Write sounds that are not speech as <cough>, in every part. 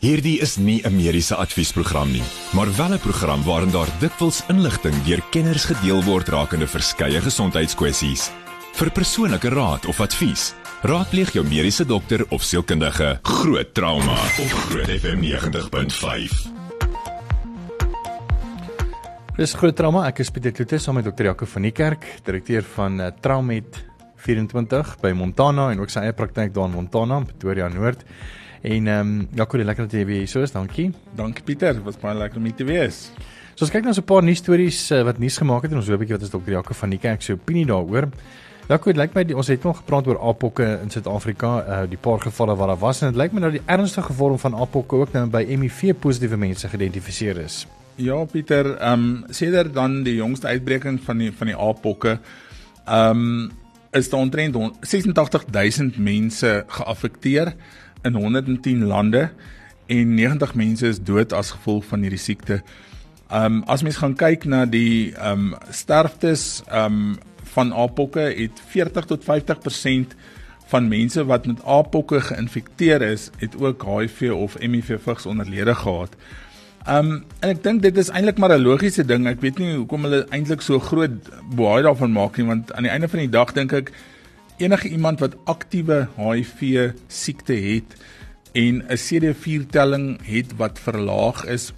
Hierdie is nie 'n mediese adviesprogram nie, maar wel 'n program waarin daar dikwels inligting deur kenners gedeel word rakende verskeie gesondheidskwessies. Vir persoonlike raad of advies, raadpleeg jou mediese dokter of sielkundige. Groot trauma op Groot FM 90.5. Dis groot trauma. Ek is Pieter Kloete saam met dokter Jaco van die Kerk, direkteur van uh, Traumet 24 by Montana en ook sy eie praktyk daar in Montana, Pretoria Noord. En ehm um, Jaco, lekker dat jy weer hier so is. Dankie. Dankie Pieter, was baie lekker om hier te wees. So ons kyk nou so 'n paar nuus stories uh, wat nuus gemaak het en ons hoor 'n bietjie wat is dokter Jaco van die Kerk se opinie daaroor. Jaco, dit lyk my die, ons het nog gepraat oor apokke in Suid-Afrika, uh, die paar gevalle wat daar was en dit lyk my nou die ernstige vorm van apokke ook nou by HIV positiewe mense geïdentifiseer is. Ja, Pieter, ehm um, sedert dan die jongste uitbreking van die van die apokke, ehm um, is daar omtrent 86000 mense geaffekteer in 110 lande en 90 mense is dood as gevolg van hierdie siekte. Ehm um, as mens gaan kyk na die ehm um, sterftes ehm um, van apokke het 40 tot 50% van mense wat met apokke geïnfekteer is, het ook HIV of HIV vigs onderlede gehad. Ehm um, en ek dink dit is eintlik maar 'n logiese ding. Ek weet nie hoekom hulle eintlik so groot boei daarvan maak nie, want aan die einde van die dag dink ek enige iemand wat aktiewe HIV siekte het en 'n CD4 telling het wat verlaag is,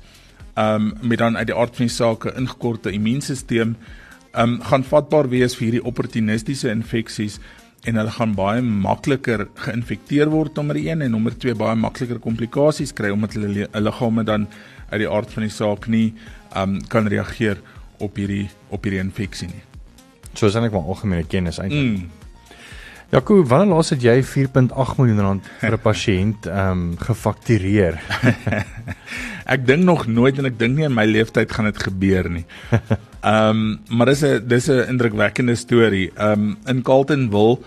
um met dan uit die aard van die saak 'n ingekorte immuunstelsel, um gaan vatbaar wees vir hierdie opportunistiese infeksies en hulle gaan baie makliker geïnfekteer word nommer 1 en nommer 2 baie makliker komplikasies kry omdat hulle liggame dan uit die aard van die saak nie um kan reageer op hierdie op hierdie infeksie nie. So is eintlik maar algemene kennis eintlik. Mm. Jaco, wanneer laas het jy 4.8 miljoen rand vir 'n pasiënt ehm um, gefaktureer? <laughs> ek dink nog nooit en ek dink nie in my lewe tyd gaan dit gebeur nie. <laughs> Ehm um, maar dis 'n dis 'n indrukwekkende storie. Ehm um, in Carltonville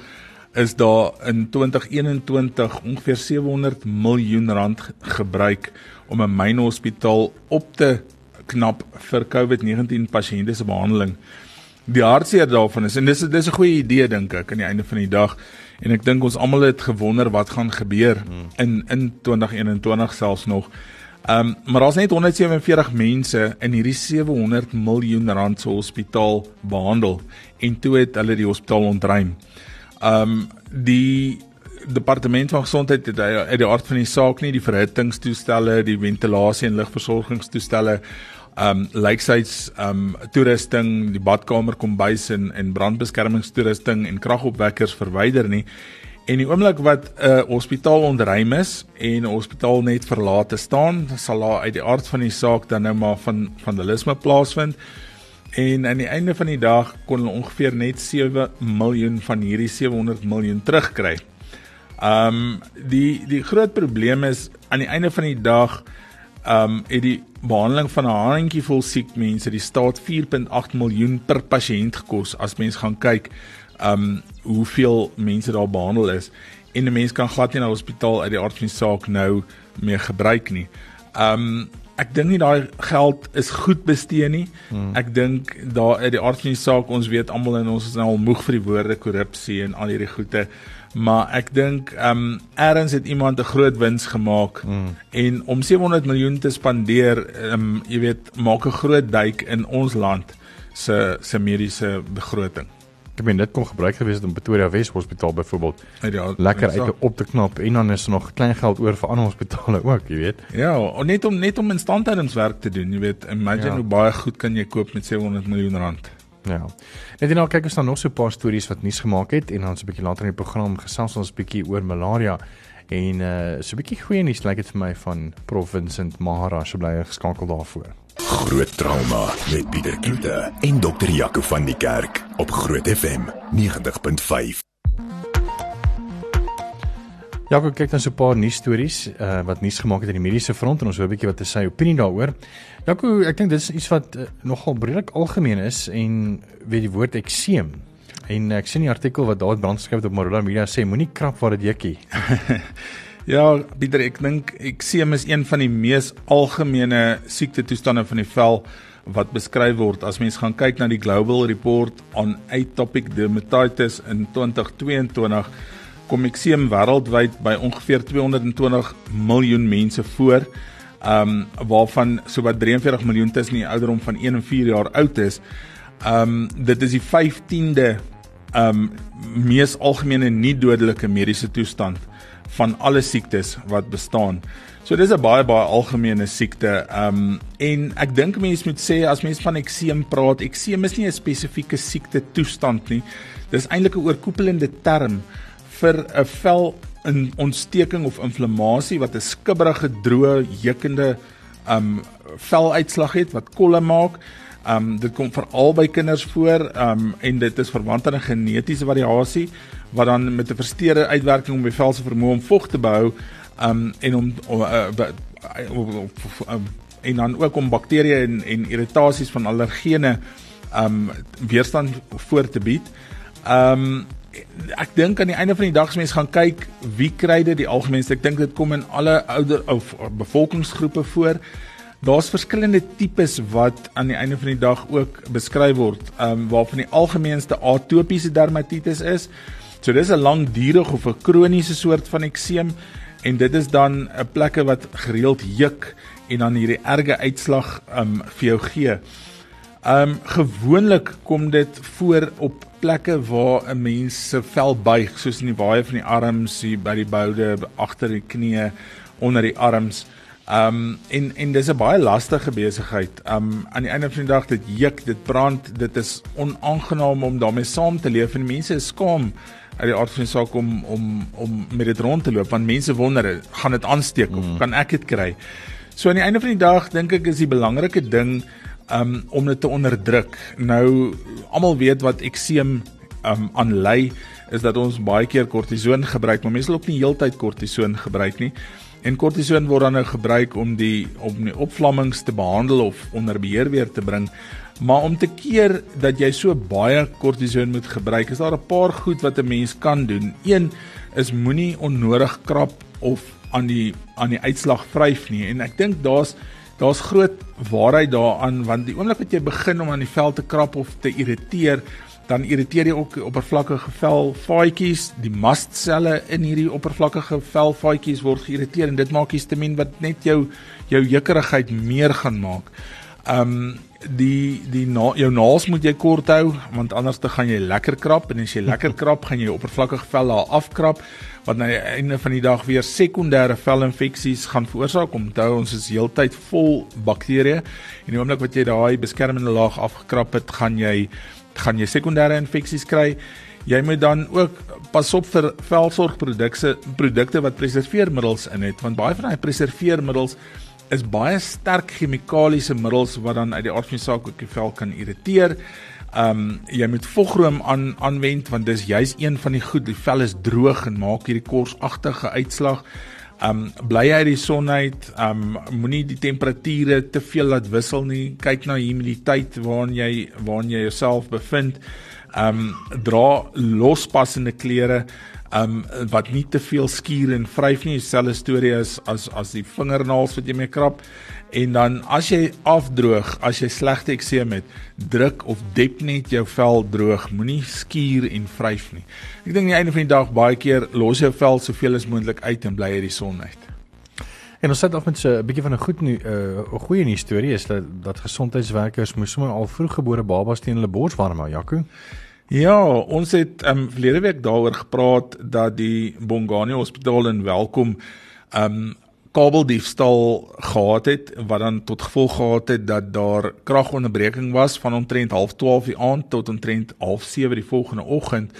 is daar in 2021 ongeveer 700 miljoen rand gebruik om 'n myn hospitaal op te knap vir COVID-19 pasiënte se behandeling die hartseer daarvan is en dis dis 'n goeie idee dink ek aan die einde van die dag en ek dink ons almal het gewonder wat gaan gebeur hmm. in in 2021 selfs nog. Ehm um, maar daar's net 147 mense in hierdie 700 miljoen rand se hospitaal behandel en toe het hulle die hospitaal ontruim. Ehm um, die departement van gesondheid het uit die aard van die saak nie die verhittingstoestelle, die ventilasie en lugversorgingstoestelle um lyksites um toerusting, die badkamer, kombuis en en brandbeskermingstoerusting en kragopwekkers verwyder nie. En die oomblik wat 'n uh, hospitaal ontruim is en 'n hospitaal net verlate staan, sal daar uit die aard van die saak dan nou maar van vandalisme plaasvind. En aan die einde van die dag kon hulle ongeveer net 7 miljoen van hierdie 700 miljoen terugkry. Um die die groot probleem is aan die einde van die dag um het die behandeling van 'n handjievol siek mense die staat 4.8 miljoen per pasiënt gekos as mens gaan kyk um hoeveel mense daar behandel is en 'n mens kan glad nie na hospitaal uit die aard van die saak nou meer gebruik nie. Um ek dink nie daai geld is goed bestee nie. Hmm. Ek dink daar uit die aard van die saak ons weet almal en ons is nou al moeg vir die woorde korrupsie en al hierdie goeie maar ek dink ehm um, eers het iemand 'n groot wins gemaak mm. en om 700 miljoen te spandeer ehm um, jy weet maak 'n groot duik in ons land se se mediese begroting. Ek meen dit kon gebruik gewees het om Pretoria Wes Hospitaal byvoorbeeld ja, lekker uit op te knap en dan is er nog klein geld oor vir ander hospitale ook, jy weet. Ja, net om net om instandhoudingswerk te doen, jy weet. Imagine ja. hoe baie goed kan jy koop met 700 miljoen rand. Ja. Net nou kyk ons dan nog so 'n paar stories wat nuus gemaak het en dan so 'n bietjie later in die program gesels ons 'n bietjie oor malaria en uh so 'n bietjie goeie nuus lyk dit vir my van Prof Vincent Maharaj so bly geskakel daarvoor. Groot trauma met Pieter Kloete en dokter Jaco van die Kerk op Groot FM 90.5. Ja, ek kyk dan so 'n paar nuus stories uh wat nuus gemaak het in die mediese front en ons hoor 'n bietjie wat hy sê opinie daaroor. Jaco, ek dink dit is iets wat uh, nogal breedelik algemeen is en weet die woord ekseem. En ek sien die artikel wat daar brand geskryf het op Marula Media sê moenie krap waar dit jekkie. <laughs> ja, Pieter, ek dink ekseem is een van die mees algemene siekte toestande van die vel wat beskryf word as mens gaan kyk na die Global Report on Atopic Dermatitis in 2022 kom ekseem wêreldwyd by ongeveer 220 miljoen mense voor. Ehm um, waarvan sowat 43 miljoen tussen die ouderdom van 1 en 4 jaar oud is. Ehm um, dit is die 15de ehm um, mees algemene nie dodelike mediese toestand van alle siektes wat bestaan. So dis 'n baie baie algemene siekte. Ehm um, en ek dink mense moet sê as mense van ekseem praat, ekseem is nie 'n spesifieke siekte toestand nie. Dis eintlik 'n oorkoepelende term vir 'n vel in ontsteking of inflammasie wat 'n skibberige, droë, jeukende um veluitslag het wat kolle maak. Um dit kom veral by kinders voor um en dit is verwant aan 'n genetiese variasie wat dan met 'n versteurde uitwerking om die vel se vermoë om vog te behou um en om uh, uh, en dan ook om bakterieë en en irritasies van allergene um weerstand voor te bied. Um ek dink aan die einde van die dag as mens gaan kyk wie kry dit? Die algemeenste. Ek dink dit kom in alle ouder of bevolkingsgroepe voor. Daar's verskillende tipes wat aan die einde van die dag ook beskryf word um, waarvan die algemeenste atopiese dermatitis is. So dis 'n langdurige of 'n kroniese soort van ekseem en dit is dan 'n plekke wat gereeld juk en dan hierdie erge uitslag um, vir jou gee Ehm um, gewoonlik kom dit voor op plekke waar 'n mens se vel buig, soos in die baie van die arms, hier by die boude, agter die knieë, onder die arms. Ehm um, en en dis 'n baie lastige besigheid. Ehm um, aan die einde van die dag dit juk, dit brand, dit is onaangenaam om daarmee saam te leef en mense is skaam uit die aard van die saak om om om met dit rond te loop want mense wonder, gaan dit aansteek of mm. kan ek dit kry? So aan die einde van die dag dink ek is die belangrike ding um, om dit te onderdruk. Nou almal weet wat ekseem um aanlei is dat ons baie keer kortison gebruik, maar mense wil ook nie heeltyd kortison gebruik nie. En kortison word dan nou gebruik om die om die opvlammings te behandel of onder beheer weer te bring. Maar om te keer dat jy so baie kortison moet gebruik, is daar 'n paar goed wat 'n mens kan doen. Een is moenie onnodig krap of aan die aan die uitslag vryf nie. En ek dink daar's daar's groot waarheid daaraan want die oomblik wat jy begin om aan die vel te krap of te irriteer, dan irriteer jy ook oppervlakkige velvaatjies, die mastselle in hierdie oppervlakkige velvaatjies word geïrriteer en dit maak histamien wat net jou jou jukkerigheid meer gaan maak. Um die die na, jou naels moet jy kort hou want anders dan gaan jy lekker krap en as jy lekker <laughs> krap gaan jy oppervlakkige vel daar afkrap wat aan die einde van die dag weer sekondêre velinfeksies gaan veroorsaak. Onthou ons is heeltyd vol bakterieë en die oomblik wat jy daai beskermende laag afgekrap het, gaan jy gaan jy sekondêre infeksies kry. Jy moet dan ook pas op vir velsorgprodukte produkte wat preserveermiddels in het want baie van daai preserveermiddels is baie sterk chemikaliese middels wat dan uit die aard van die saak ook die vel kan irriteer. Ehm um, jy moet vogroom aan aanwend want dis juis een van die goed die vel is droog en maak hierdie korsagtige uitslag. Ehm um, bly uit die son uit. Ehm um, moenie die temperature te veel laat wissel nie. Kyk na humiditeit waarin jy waarin jy jouself bevind. Ehm um, dra lospassende klere um wat nie te veel skuur en vryf nie. Dieselfde storie as as as die vingernaels wat jy mee krap. En dan as jy afdroog as jy slegte ekseem het druk of dep net jou vel droog. Moenie skuur en vryf nie. Ek dink aan die einde van die dag baie keer los jou vel soveel as moontlik uit en bly uit die son uit. En ons sit af met 'n bietjie van 'n goed nu 'n uh, goeie nuus storie is dat dat gesondheidswerkers moes sommer al vroeggebore babas teen hulle bors warm hou Jaco Ja, ons het um, verlede week daaroor gepraat dat die Bongani Hospitaal in Welkom um kabeldiefstal gehad het wat dan tot gevolg gehad het dat daar kragonderbreking was van omtrent 12:30 die aand tot omtrent 07:30 die volgende oggend.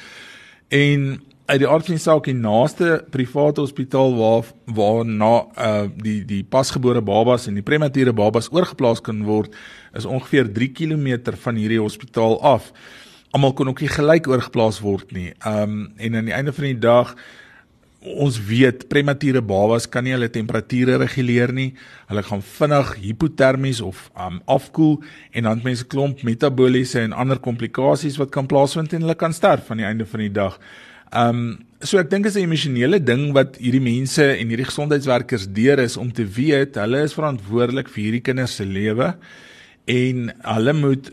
En uit die aard van die saak die naaste private hospitaal waar waar na uh die die pasgebore babas en die premature babas oorgeplaas kan word is ongeveer 3 km van hierdie hospitaal af almal kon ook nie gelyk oorgeplaas word nie. Um en aan die einde van die dag ons weet premature babas kan nie hulle temperature reguleer nie. Hulle gaan vinnig hipotermies of um afkoel en dan mense klomp metaboliese en ander komplikasies wat kan plaasvind en hulle kan sterf aan die einde van die dag. Um so ek dink is 'n emosionele ding wat hierdie mense en hierdie gesondheidswerkers deur is om te weet hulle is verantwoordelik vir hierdie kinders se lewe en hulle moet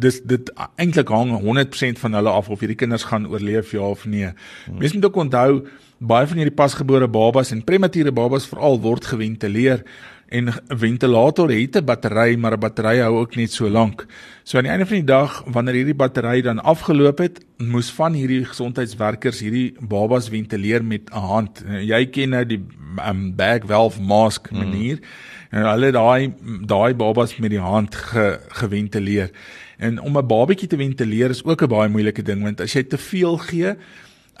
dis dit eintlik hang 100% van hulle af of hierdie kinders gaan oorleef ja of nee. Hmm. Mens moet ook onthou baie van hierdie pasgebore babas en premature babas veral word geventileer en 'n ventilator het 'n battery maar 'n battery hou ook net so lank. So aan die einde van die dag wanneer hierdie battery dan afgeloop het, moes van hierdie gesondheidswerkers hierdie babas ventileer met 'n hand. Jy ken nou die um, bag valve mask hmm. manier. Mm. En hulle daai daai babas met die hand ge, geventileer. En om 'n babatjie te ventileer is ook 'n baie moeilike ding want as jy te veel gee,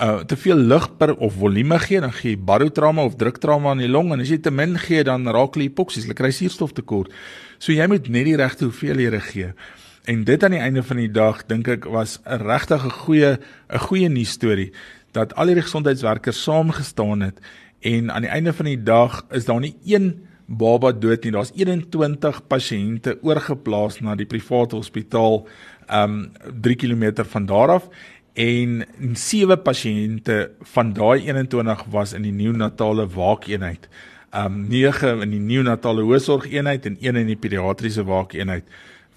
uh te veel lug per of volume gee, dan gee jy barotrauma of druktrauma aan die long en as jy te min gee, dan raak jy hipoksies, jy kry suurstoftekort. So jy moet net die regte hoeveelhede gee. En dit aan die einde van die dag dink ek was 'n regtig 'n goeie 'n goeie nuus storie dat al hierdie gesondheidswerkers saamgestaan het en aan die einde van die dag is daar nie een baba dood nie. Daar's 21 pasiënte oorgeplaas na die private hospitaal um 3 km van daar af en sewe pasiënte van daai 21 was in die neonatale waakeenheid. Um 9 in die neonatale hoësorgeenheid en 1 in die pediatriese waakeenheid.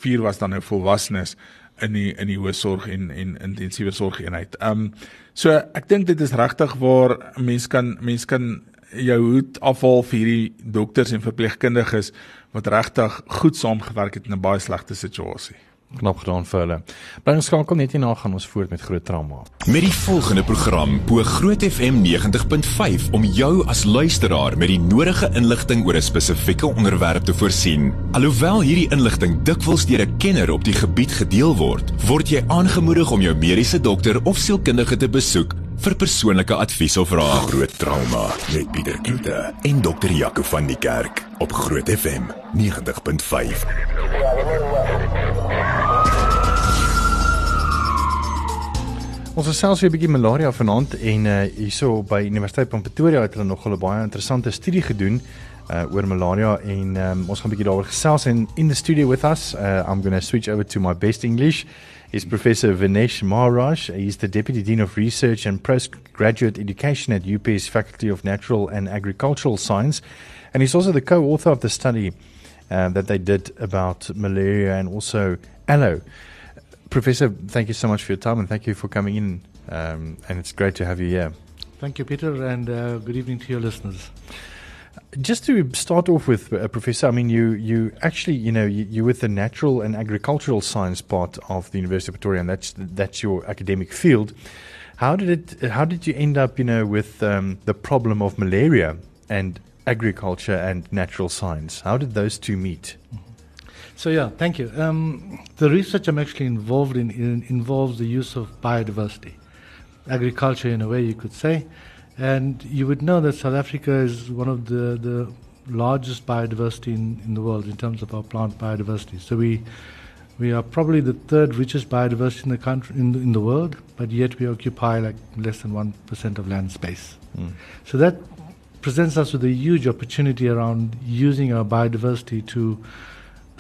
4 was dan nou volwassenes in die in die hoësorg en en intensiewe sorgeenheid. Um so ek dink dit is regtig waar mense kan mense kan jou hoed afhaal vir hierdie dokters en verpleegkundiges wat regtig goed saamgewerk het in 'n baie slegte situasie knap gedaan vir hulle. Bly ons skakel net hierna gaan ons voort met groot trauma. Met die volgende program bo Groot FM 90.5 om jou as luisteraar met die nodige inligting oor 'n spesifieke onderwerp te voorsien. Alhoewel hierdie inligting dikwels deur 'n kenner op die gebied gedeel word, word jy aangemoedig om jou mediese dokter of sielkundige te besoek vir persoonlike advies of raad. Groot trauma met Pieter Kloete en dokter Jaco van die Kerk op Groot FM 90.5. Ons gesels weer 'n bietjie malaria vanaand en uh hierso by Universiteit van Pretoria het hulle nog 'n baie interessante studie gedoen uh oor malaria en um, ons gaan 'n bietjie daaroor gesels en in the studio with us uh I'm going to switch over to my best English is Professor Vinesh Maharaj. He's the Deputy Dean of Research and Postgraduate Education at UP's Faculty of Natural and Agricultural Science and he's also the co-author of the study uh, that they did about malaria and also aloe. Professor, thank you so much for your time and thank you for coming in. Um, and it's great to have you here. Thank you, Peter, and uh, good evening to your listeners. Just to start off with, uh, Professor, I mean, you, you actually, you know, you, you're with the natural and agricultural science part of the University of Victoria, and that's that's your academic field. How did it? How did you end up, you know, with um, the problem of malaria and agriculture and natural science? How did those two meet? Mm-hmm. So yeah, thank you. Um, the research I'm actually involved in, in, involves the use of biodiversity, agriculture in a way you could say, and you would know that South Africa is one of the the largest biodiversity in, in the world in terms of our plant biodiversity. So we we are probably the third richest biodiversity in the country in the, in the world, but yet we occupy like less than one percent of land space. Mm. So that presents us with a huge opportunity around using our biodiversity to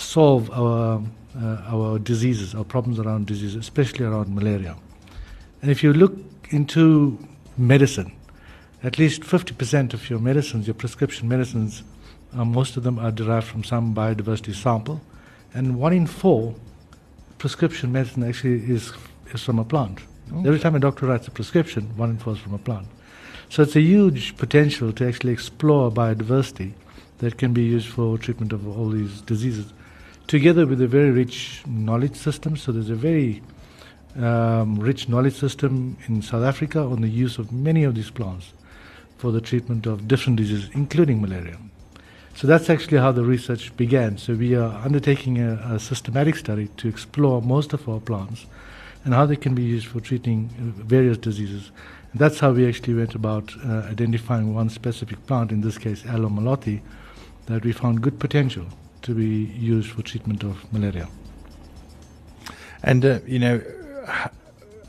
solve our uh, our diseases, our problems around diseases, especially around malaria. And if you look into medicine, at least 50% of your medicines, your prescription medicines, uh, most of them are derived from some biodiversity sample, and one in four prescription medicine actually is is from a plant. Okay. Every time a doctor writes a prescription, one in four is from a plant. So it's a huge potential to actually explore biodiversity that can be used for treatment of all these diseases together with a very rich knowledge system. So there's a very um, rich knowledge system in South Africa on the use of many of these plants for the treatment of different diseases, including malaria. So that's actually how the research began. So we are undertaking a, a systematic study to explore most of our plants and how they can be used for treating uh, various diseases. And that's how we actually went about uh, identifying one specific plant, in this case, Aloe that we found good potential to be used for treatment of malaria. And uh, you know,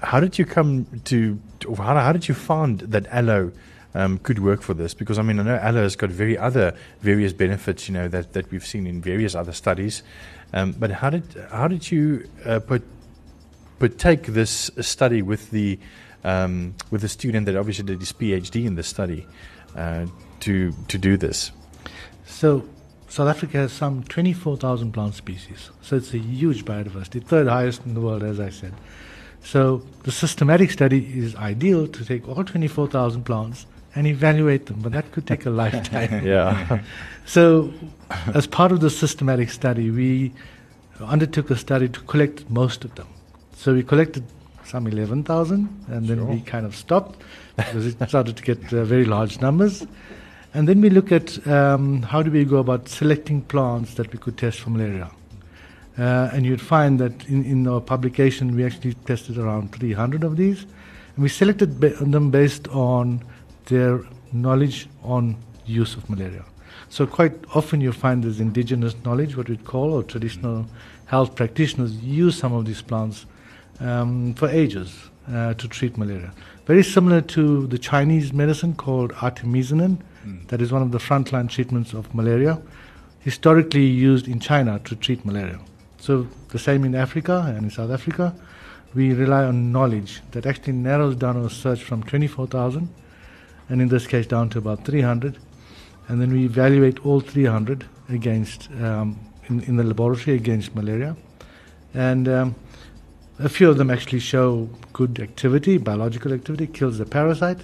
how did you come to, how, how, did you find that aloe um, could work for this? Because I mean, I know aloe has got very other various benefits, you know, that, that we've seen in various other studies. Um, but how did how did you uh, put put take this study with the um, with the student that obviously did his PhD in this study uh, to to do this? So South Africa has some 24,000 plant species. So it's a huge biodiversity, third highest in the world, as I said. So the systematic study is ideal to take all 24,000 plants and evaluate them, but that could take a <laughs> lifetime. Ja. <laughs> So, as part of the systematic study, we undertook a study to collect most of them. So we collected some 11,000, and then we kind of stopped because it started to get uh, very large numbers. And then we look at um, how do we go about selecting plants that we could test for malaria. Uh, and you'd find that in, in our publication, we actually tested around 300 of these. And we selected ba- them based on their knowledge on use of malaria. So quite often you find this indigenous knowledge, what we'd call, or traditional health practitioners use some of these plants um, for ages uh, to treat malaria. Very similar to the Chinese medicine called artemisinin, that is one of the frontline treatments of malaria, historically used in China to treat malaria. So the same in Africa and in South Africa, we rely on knowledge that actually narrows down our search from 24,000, and in this case down to about 300, and then we evaluate all 300 against um, in, in the laboratory against malaria, and um, a few of them actually show good activity, biological activity, kills the parasite.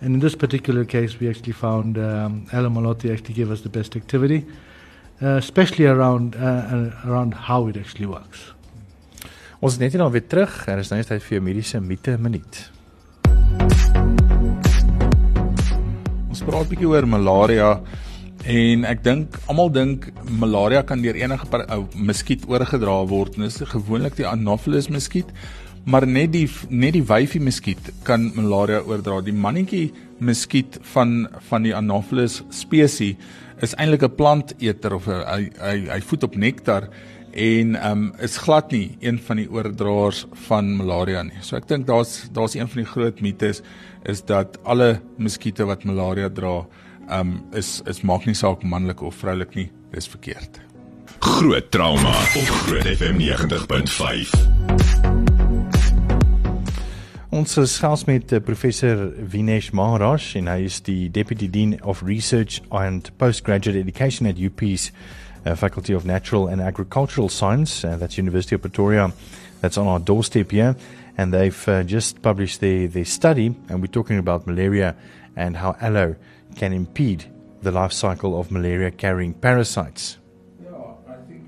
And in this particular case, we actually found um, Alamalote actually gave us the best activity, uh, especially around uh, uh, around how it actually works. Ons is net dan weer terug. Er is nou net tyd vir jou mediese mite minuut. Ons praat 'n bietjie oor malaria en ek dink almal dink malaria kan deur enige per- ou muskiet oorgedra word. Dit is gewoonlik die Anopheles muskiet, maar net die net die wyfie muskiet kan malaria oordra. Die mannetjie muskiet van van die Anopheles spesies is eintlik 'n planteter of hy hy, hy voed op nektar en ehm um, is glad nie een van die oordraers van malaria nie. So ek dink daar's daar's een van die groot mites is dat alle muskiete wat malaria dra, ehm um, is is maak nie saak manlik of vroulik nie, dis verkeerd. Groot trauma op Groot FM 90.5. Ons is gels met eh, professor Vinesh Maharaj en hy is die Deputy Dean of Research and Postgraduate Education at UP's uh, Faculty of Natural and Agricultural Science. Uh, that's University of Pretoria. That's on our doorstep here. And they've uh, just published their, their study, and we're talking about malaria and how aloe can impede the life cycle of malaria carrying parasites.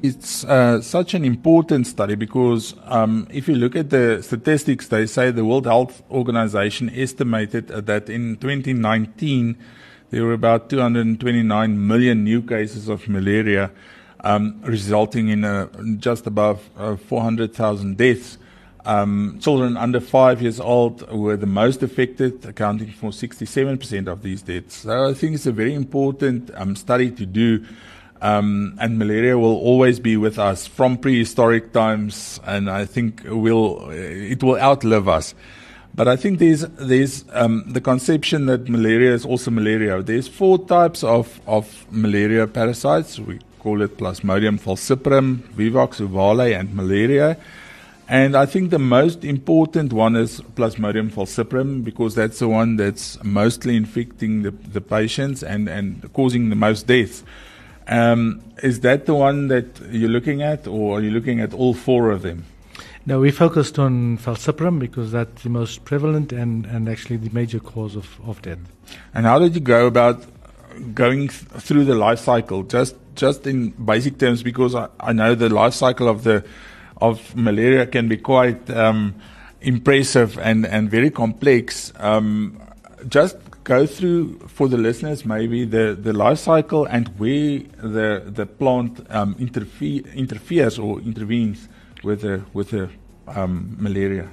It's uh, such an important study because um, if you look at the statistics, they say the World Health Organization estimated that in 2019 there were about 229 million new cases of malaria, um, resulting in uh, just above uh, 400,000 deaths. Um, children under five years old were the most affected, accounting for 67% of these deaths. So I think it's a very important um, study to do. Um, and malaria will always be with us from prehistoric times, and I think will it will outlive us. But I think there's there's um, the conception that malaria is also malaria. There's four types of of malaria parasites. We call it Plasmodium falciparum, Vivax ovale, and malaria. And I think the most important one is Plasmodium falciparum because that's the one that's mostly infecting the, the patients and, and causing the most deaths. Um, is that the one that you're looking at, or are you looking at all four of them? Now we focused on falciparum because that's the most prevalent and, and actually the major cause of, of death. And how did you go about going th- through the life cycle? Just just in basic terms, because I, I know the life cycle of the of malaria can be quite um, impressive and, and very complex. Um, just go through for the listeners maybe the, the life cycle and where the the plant um, interfe- interferes or intervenes with the with the um, malaria.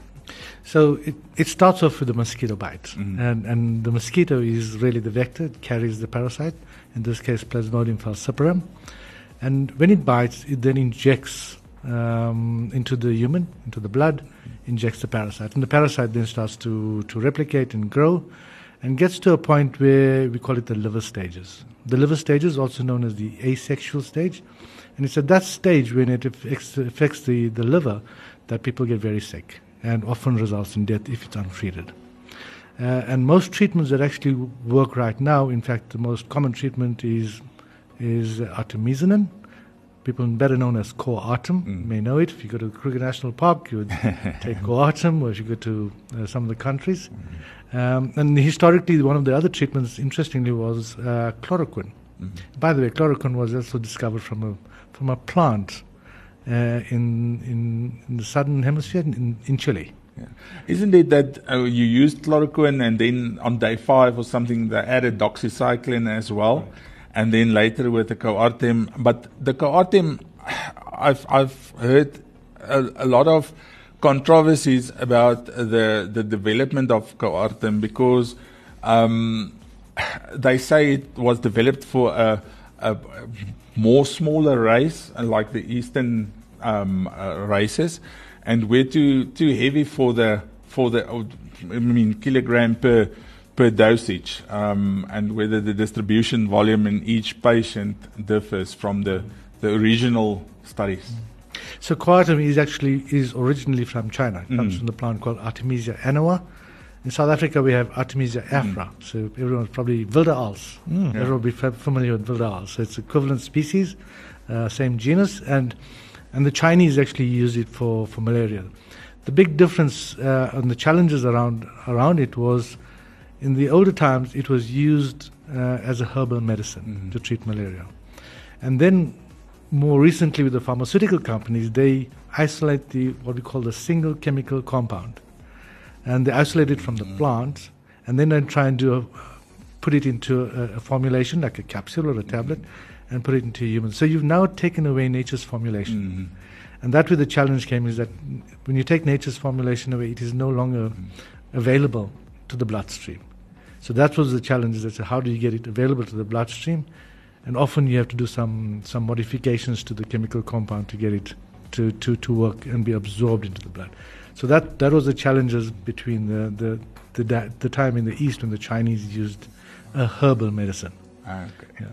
So it, it starts off with a mosquito bite, and, and the mosquito is really the vector, it carries the parasite, in this case Plasmodium falciparum. And when it bites, it then injects um, into the human, into the blood, injects the parasite. And the parasite then starts to, to replicate and grow and gets to a point where we call it the liver stages. The liver stage is also known as the asexual stage. And it's at that stage when it affects, the, the liver that people get very sick and often results in death if it's untreated. Uh, and most treatments that actually work right now, in fact, the most common treatment is is artemisinin. People better known as coartem Mm. may know it. If you go to Kruger National Park, you would <laughs> take coartem, or if you go to uh, some of the countries. Mm-hmm. Um, and historically, one of the other treatments, interestingly, was uh, chloroquine. Mm-hmm. By the way, chloroquine was also discovered from a from a plant uh, in, in in the southern hemisphere in, in Chile. Yeah. Isn't it that uh, you used chloroquine and then on day five or something they added doxycycline as well, and then later with the coartem. But the coartem, I've I've heard a, a lot of controversies about the the development of coartem because um, they say it was developed for a, a more smaller race like the eastern um, uh, races and we're too too heavy for the for the I mean kilogram per per dosage um, and whether the distribution volume in each patient differs from the the original studies. So coartem is actually is originally from China. It comes Mm. from the plant called Artemisia annua. In South Africa, we have Artemisia afra. So everyone's probably Wilderals. Mm. Yeah. Everyone will be familiar with Wilderals. So it's equivalent species, uh, same genus, and and the Chinese actually use it for, for malaria. The big difference uh, and the challenges around around it was, in the older times, it was used uh, as a herbal medicine Mhm. to treat malaria, and then more recently with the pharmaceutical companies, they isolate the what we call the single chemical compound, and they isolate it from the Mhm. plant, and then they try and do a, put it into a, a formulation like a capsule or a tablet, and put it into humans. So you've now taken away nature's formulation, Mhm. and that where the challenge came is that when you take nature's formulation away, it is no longer available to the bloodstream. So that was the challenge. Is that how do you get it available to the bloodstream? And often you have to do some some modifications to the chemical compound to get it to, to, to work and be absorbed into the blood. So that, that was the challenges between the, the, the, the time in the East when the Chinese used a herbal medicine. Ah, okay. Yeah.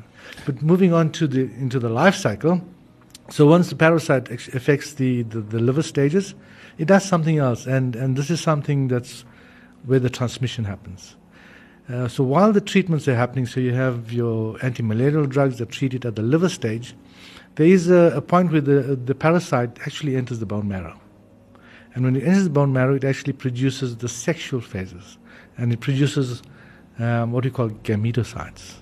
But moving on to the into the life cycle, so once the parasite affects the, the, the liver stages, it does something else, and, and this is something that's where the transmission happens. Uh, so while the treatments are happening, so you have your anti-malarial drugs that treat it at the liver stage, there is a, a point where the, the parasite actually enters the bone marrow. And when it enters the bone marrow, it actually produces the sexual phases, and it produces um, what we call gametocytes.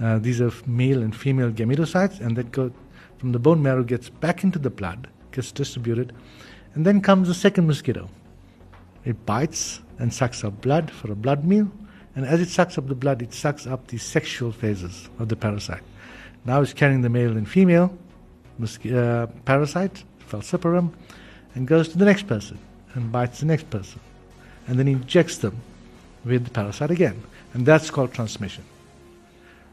Uh, these are male and female gametocytes, and that go from the bone marrow gets back into the blood, gets distributed, and then comes the second mosquito. It bites and sucks up blood for a blood meal, and as it sucks up the blood, it sucks up the sexual phases of the parasite. Now it's carrying the male and female uh, parasite, falciparum, and goes to the next person and bites the next person, and then injects them with the parasite again, and that's called transmission.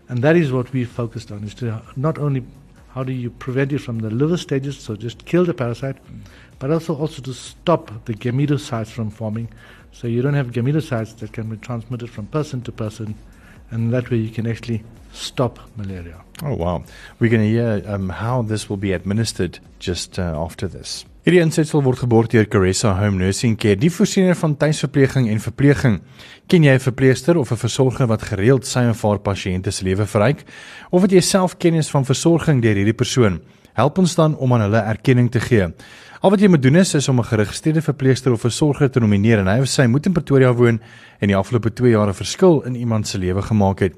And that is what we focused on: is to not only how do you prevent it from the liver stages, so just kill the parasite, but also also to stop the gametocytes from forming, so you don't have gametocytes that can be transmitted from person to person, and that way you can actually stop malaria. Oh wow. We're going to hear um, how this will be administered just uh, after this. Hierdie insetsel word geborg deur Caressa Home Nursing Care, die voorsiener van tuisverpleging en verpleging. Ken jy 'n verpleegster of 'n versorger wat gereeld sy of haar pasiënte se lewe verryk? Of het jy self kennis van versorging deur hierdie persoon? Help ons dan om aan hulle erkenning te gee. Al wat jy moet doen is, is om 'n geregistreerde verpleegster of versorger te nomineer en hy of sy moet in Pretoria woon en die afgelope 2 jaar 'n verskil in iemand se lewe gemaak het.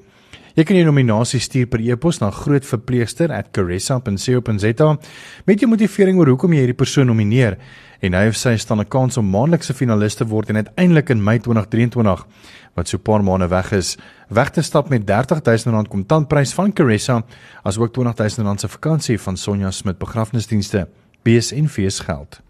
Jy kan jou nominasie stuur per e-pos na grootverpleegster@caressa.co.za met jou motivering oor hoekom jy hierdie persoon nomineer en hy of sy staan 'n kans om maandelikse finalis te word en uiteindelik in Mei 2023 wat so 'n paar maande weg is, weg te stap met R30000 kontantprys van Caressa asook R20000 se vakansie van Sonja Smit begrafnisdienste. BSN fees geld.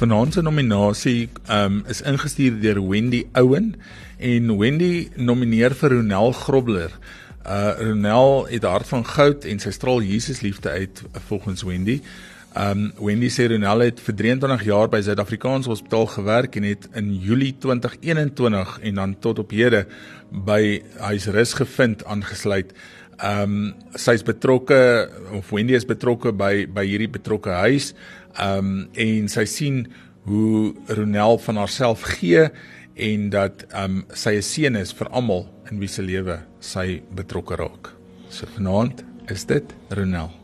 Vanaand se nominasie um, is ingestuur deur Wendy Owen en Wendy nomineer vir Ronel Grobler Uh Ronel het hart van goud en sy straal Jesus liefde uit volgens Wendy. Um Wendy sê Ronel het vir 23 jaar by Suid-Afrikaanse Hospitaal gewerk en het in Julie 2021 en dan tot op hede by huisrus gevind aangesluit. Um sy's betrokke of Wendy is betrokke by by hierdie betrokke huis. Um en sy sien hoe Ronel van haarself gee en dat um sy 'n seën is vir almal in wie se lewe sy betrokke raak. So vanaand is dit Ronel.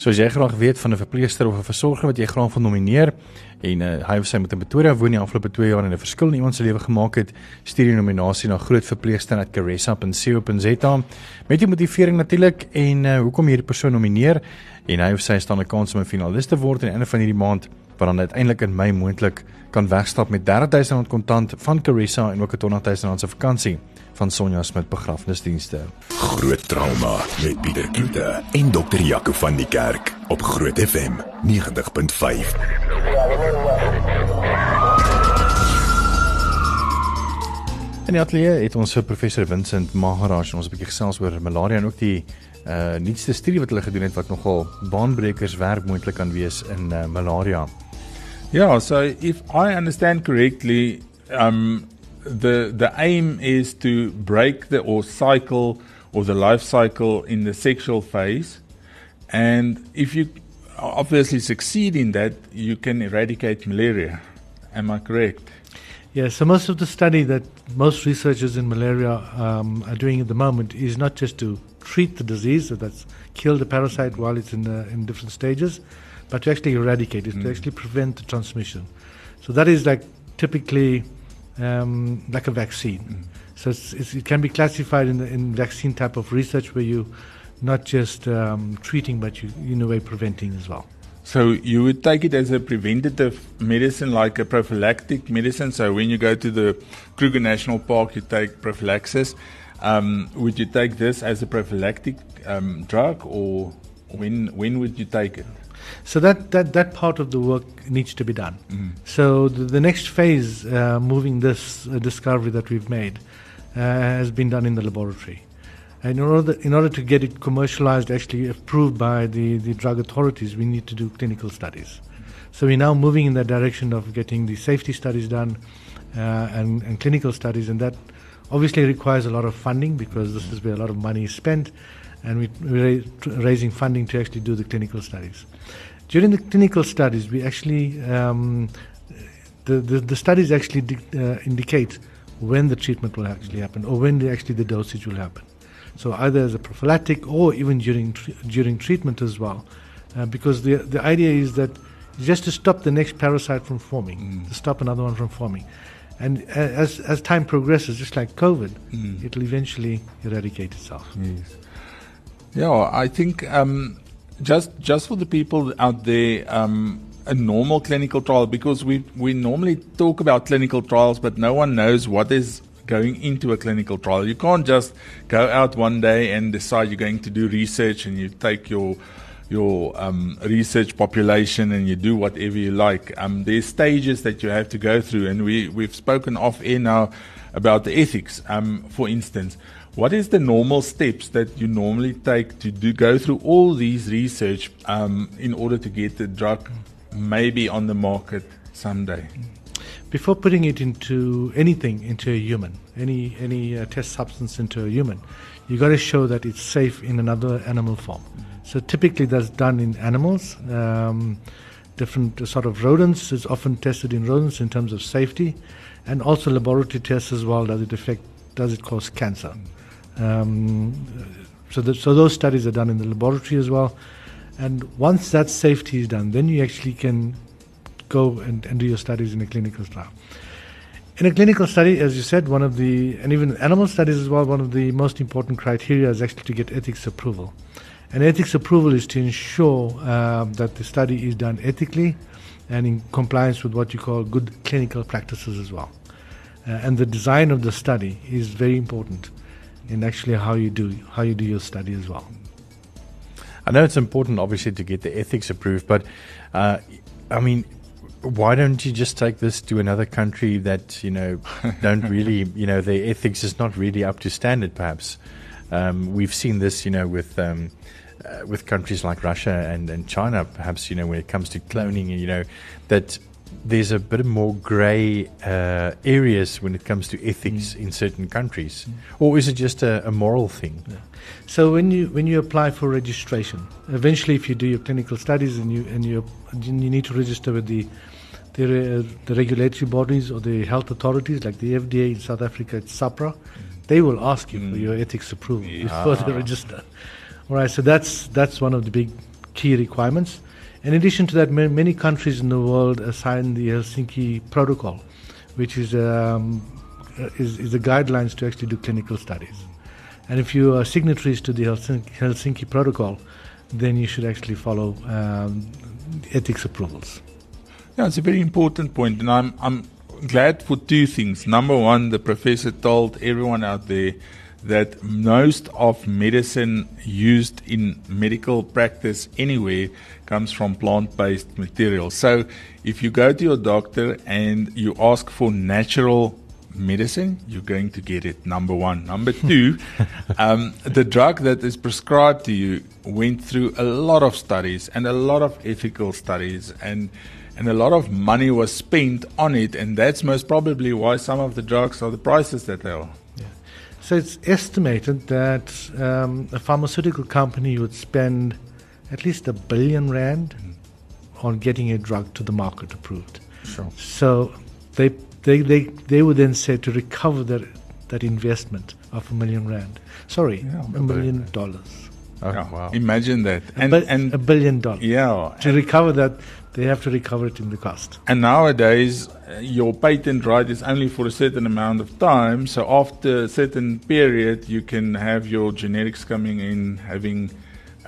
So as jy graag weet van 'n verpleegster of 'n versorger wat jy graag wil nomineer en uh, hy of sy met in Pretoria woon die afgelope 2 jaar en 'n verskil in iemand se lewe gemaak het, stuur die nominasie na grootverpleegster@caressa.co.za met die motivering natuurlik en uh, hoekom jy hierdie persoon nomineer en hy of sy staan 'n kans om 'n finalis te word aan die einde van hierdie maand wat dan uiteindelik in Mei moontlik kan wegstap met R30000 kontant van Carissa en ook 'n R200000 se vakansie van Sonja Smit begrafnisdienste. Groot trauma met Pieter Kloete en dokter Jaco van die Kerk op Groot FM 90.5. In die ateljee het ons vir professor Vincent Maharaj ons 'n bietjie gesels oor malaria en ook die uh nuutste studie wat hulle gedoen het wat nogal baanbrekers werk moontlik kan wees in uh, malaria. Yeah, so if I understand correctly, um, the the aim is to break the or cycle or the life cycle in the sexual phase, and if you obviously succeed in that, you can eradicate malaria. Am I correct? Yes, so most of the study that most researchers in malaria um, are doing at the moment is not just to treat the disease, so that's kill the parasite while it's in, the, in different stages, but to actually eradicate it, mm. to actually prevent the transmission. So that is like typically um, like a vaccine. Mm. So it's, it's, it can be classified in, the, in vaccine type of research where you not just um, treating, but you in a way preventing as well. So you would take it as a preventative medicine, like a prophylactic medicine. So when you go to the Kruger National Park, you take prophylaxis. Um, would you take this as a prophylactic um, drug, or when when would you take it? So that, that, that part of the work needs to be done. Mm. So the, the, next phase, uh, moving this uh, discovery that we've made, uh, has been done in the laboratory. And in order, in order to get it commercialized, actually approved by the, the drug authorities, we need to do clinical studies. So we're now moving in the direction of getting the safety studies done uh, and, and clinical studies, and that obviously requires a lot of funding because this is where a lot of money is spent and we, we're raising funding to actually do the clinical studies. During the clinical studies, we actually um, the, the, the studies actually uh, indicate when the treatment will actually happen or when the, actually the dosage will happen. So either as a prophylactic or even during during treatment as well, uh, because the the idea is that just to stop the next parasite from forming, mm. to stop another one from forming. And as, as time progresses, just like COVID, mm. it'll eventually eradicate itself. Yes. Yeah, I think um, just just for the people out there, um, a normal clinical trial because we we normally talk about clinical trials, but no one knows what is going into a clinical trial. You can't just go out one day and decide you're going to do research and you take your your um, research population and you do whatever you like. Um, there's stages that you have to go through, and we we've spoken off air now about the ethics. Um, for instance, what is the normal steps that you normally take to do go through all these research um, in order to get the drug maybe on the market someday? Before putting it into anything into a human, any any uh, test substance into a human, you got to show that it's safe in another animal form. So typically that's done in animals. Um, different sort of rodents is often tested in rodents in terms of safety, and also laboratory tests as well. Does it affect? Does it cause cancer? Um, so, the, so those studies are done in the laboratory as well. And once that safety is done, then you actually can go and, and do your studies in a clinical trial. In a clinical study, as you said, one of the, and even animal studies as well, one of the most important criteria is actually to get ethics approval. And ethics approval is to ensure uh, that the study is done ethically and in compliance with what you call good clinical practices as well. Uh, and the design of the study is very important in actually how you do how you do your study as well. I know it's important, obviously, to get the ethics approved, but uh, I mean, why don't you just take this to another country that you know <laughs> don't really, you know, their ethics is not really up to standard, perhaps? Um, we've seen this, you know, with um, uh, with countries like Russia and, and China, perhaps, you know, when it comes to cloning, you know, that there's a bit more grey uh, areas when it comes to ethics mm. in certain countries, mm. or is it just a, a moral thing? Yeah. So when you when you apply for registration, eventually, if you do your clinical studies and you and you you need to register with the the, uh, the regulatory bodies or the health authorities, like the FDA in South Africa, it's SAPRA, mm. they will ask you mm. for your ethics approval yeah. before they register. All right, so that's that's one of the big key requirements. In addition to that, many countries in the world signed the Helsinki Protocol, which is, um, is, is the guidelines to actually do clinical studies. And if you are signatories to the Helsinki, Helsinki Protocol, then you should actually follow um, ethics approvals. Yeah, it's a very important point, and I'm I'm glad for two things. Number one, the professor told everyone out there that most of medicine used in medical practice anywhere comes from plant based material. So if you go to your doctor and you ask for natural medicine, you're going to get it. Number one. Number <laughs> two, um, the drug that is prescribed to you went through a lot of studies and a lot of ethical studies and and a lot of money was spent on it and that's most probably why some of the drugs are the prices that they are. So it's estimated that um, a pharmaceutical company would spend at least a billion rand on getting a drug to the market approved. Sure. So they, they, they, they would then say to recover that, that investment of a million rand. Sorry, yeah, a million dollars. Oh, wow. Imagine that. And, a, and a billion dollars. Yeah. To recover that, they have to recover it in the cost. And nowadays, uh, your patent right is only for a certain amount of time. So after a certain period, you can have your generics coming in having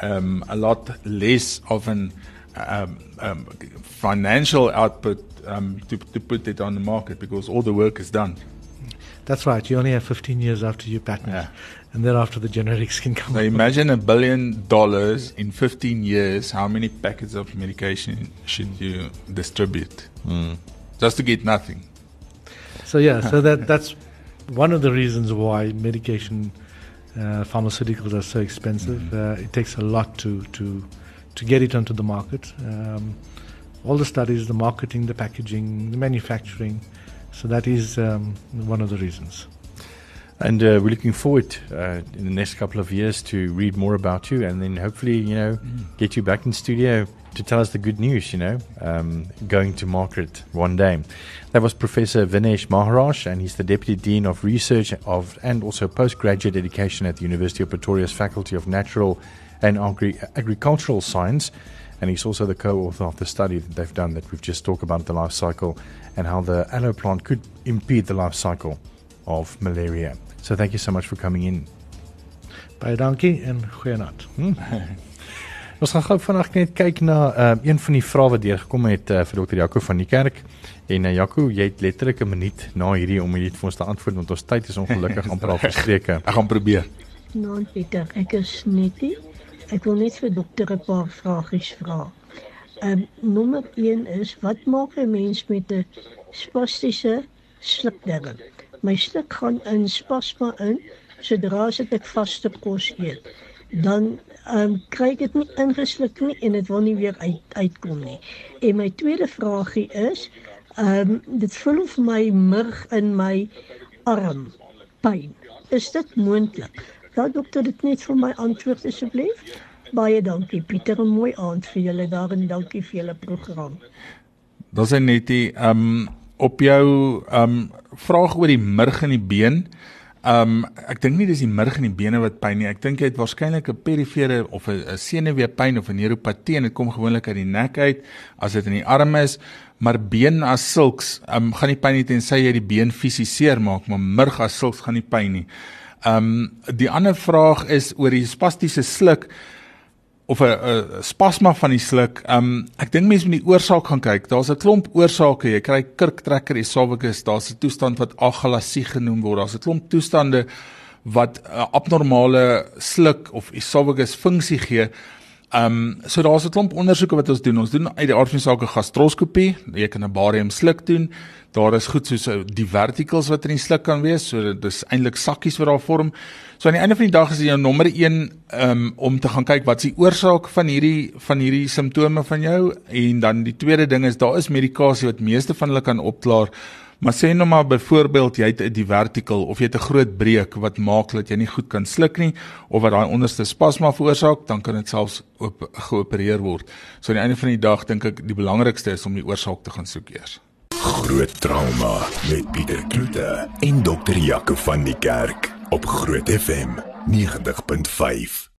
um, a lot less of an um, um, financial output um, to, to put it on the market because all the work is done. That's right. You only have 15 years after you patent. Yeah and then after the generics can come. Now imagine a billion dollars in 15 years. How many packets of medication should you distribute mm. just to get nothing? So yeah, so <laughs> that that's one of the reasons why medication uh, pharmaceuticals are so expensive. Mm-hmm. Uh, it takes a lot to to to get it onto the market. Um, all the studies, the marketing, the packaging, the manufacturing. So that is um, one of the reasons. And uh, we're looking forward uh, in the next couple of years to read more about you and then hopefully, you know, mm. get you back in studio to tell us the good news, you know, um, going to market one day. That was Professor Vinesh Maharaj, and he's the Deputy Dean of Research of and also Postgraduate Education at the University of Pretoria's Faculty of Natural and Agri- Agricultural Science. And he's also the co author of the study that they've done that we've just talked about the life cycle and how the aloe plant could impede the life cycle of malaria. So thank you so much for coming in. Baie dankie en goeienaand. <laughs> Hmm. Ons gaan gou vanaand net kyk na uh, een van die vrae wat deurgekom het uh, vir dokter Jaco van die kerk. En uh, Jaco, jy het letterlik 'n minuut na hierdie om hierdie vir ons te antwoord want ons tyd is ongelukkig <laughs> amper al verstreke. Ek gaan probeer. Nou, Pieter, ek is netie. Ek wil net vir dokter 'n paar vragies vra. Ehm um, nommer 1 is wat maak 'n mens met 'n spastiese slukdarm? my stuk gaan in spasma in sodra as ek vaste kos eet. Dan um, kry ek dit nie ingesluk nie en dit wil nie weer uit uitkom nie. En my tweede vragie is um, dit voel of my murg in my arm pyn is dit moontlik dat dokter dit net vir my antwoord asseblief baie dankie Pieter 'n mooi aand vir julle daar en dankie vir julle program Dis net die ehm um op jou um vraag oor die murg in die been. Um ek dink nie dis die murg in die bene wat pyn nie. Ek dink jy het waarskynlik 'n perifere of 'n senuweepyn of 'n neuropatie en dit kom gewoonlik uit die nek uit as dit in die arm is. Maar been as sulks, um gaan nie pyn nie tensy jy die been fisiseer maak, maar murg as sulks gaan nie pyn nie. Um die ander vraag is oor die spastiese sluk of 'n spasma van die sluk. Um ek dink mense moet die oorsaak gaan kyk. Daar's 'n klomp oorsake. Jy kry kurktrekker esophagus, daar's 'n toestand wat agalasie genoem word. Daar's 'n klomp toestande wat 'n abnormale sluk of esophagus funksie gee. Ehm um, so daar's 'n klomp ondersoeke wat ons doen. Ons doen uit die aard van die saak 'n gastroskopie. Jy kan 'n barium sluk doen. Daar is goed soos eh, die verticals wat in die sluk kan wees. So dis eintlik sakkies wat daar vorm. So aan die einde van die dag is dit jou nommer 1 um, ehm, om te gaan kyk wat is die oorsaak van hierdie van hierdie simptome van jou en dan die tweede ding is daar is medikasie wat meeste van hulle kan opklaar. Maar sê nou maar byvoorbeeld jy het 'n divertikel of jy het 'n groot breek wat maak dat jy nie goed kan sluk nie of wat daai onderste spasma veroorsaak, dan kan dit selfs op geopereer word. So aan die einde van die dag dink ek die belangrikste is om die oorsaak te gaan soek eers. Groot trauma met Pieter Kloete en dokter Jaco van die Kerk op Groot FM 90.5.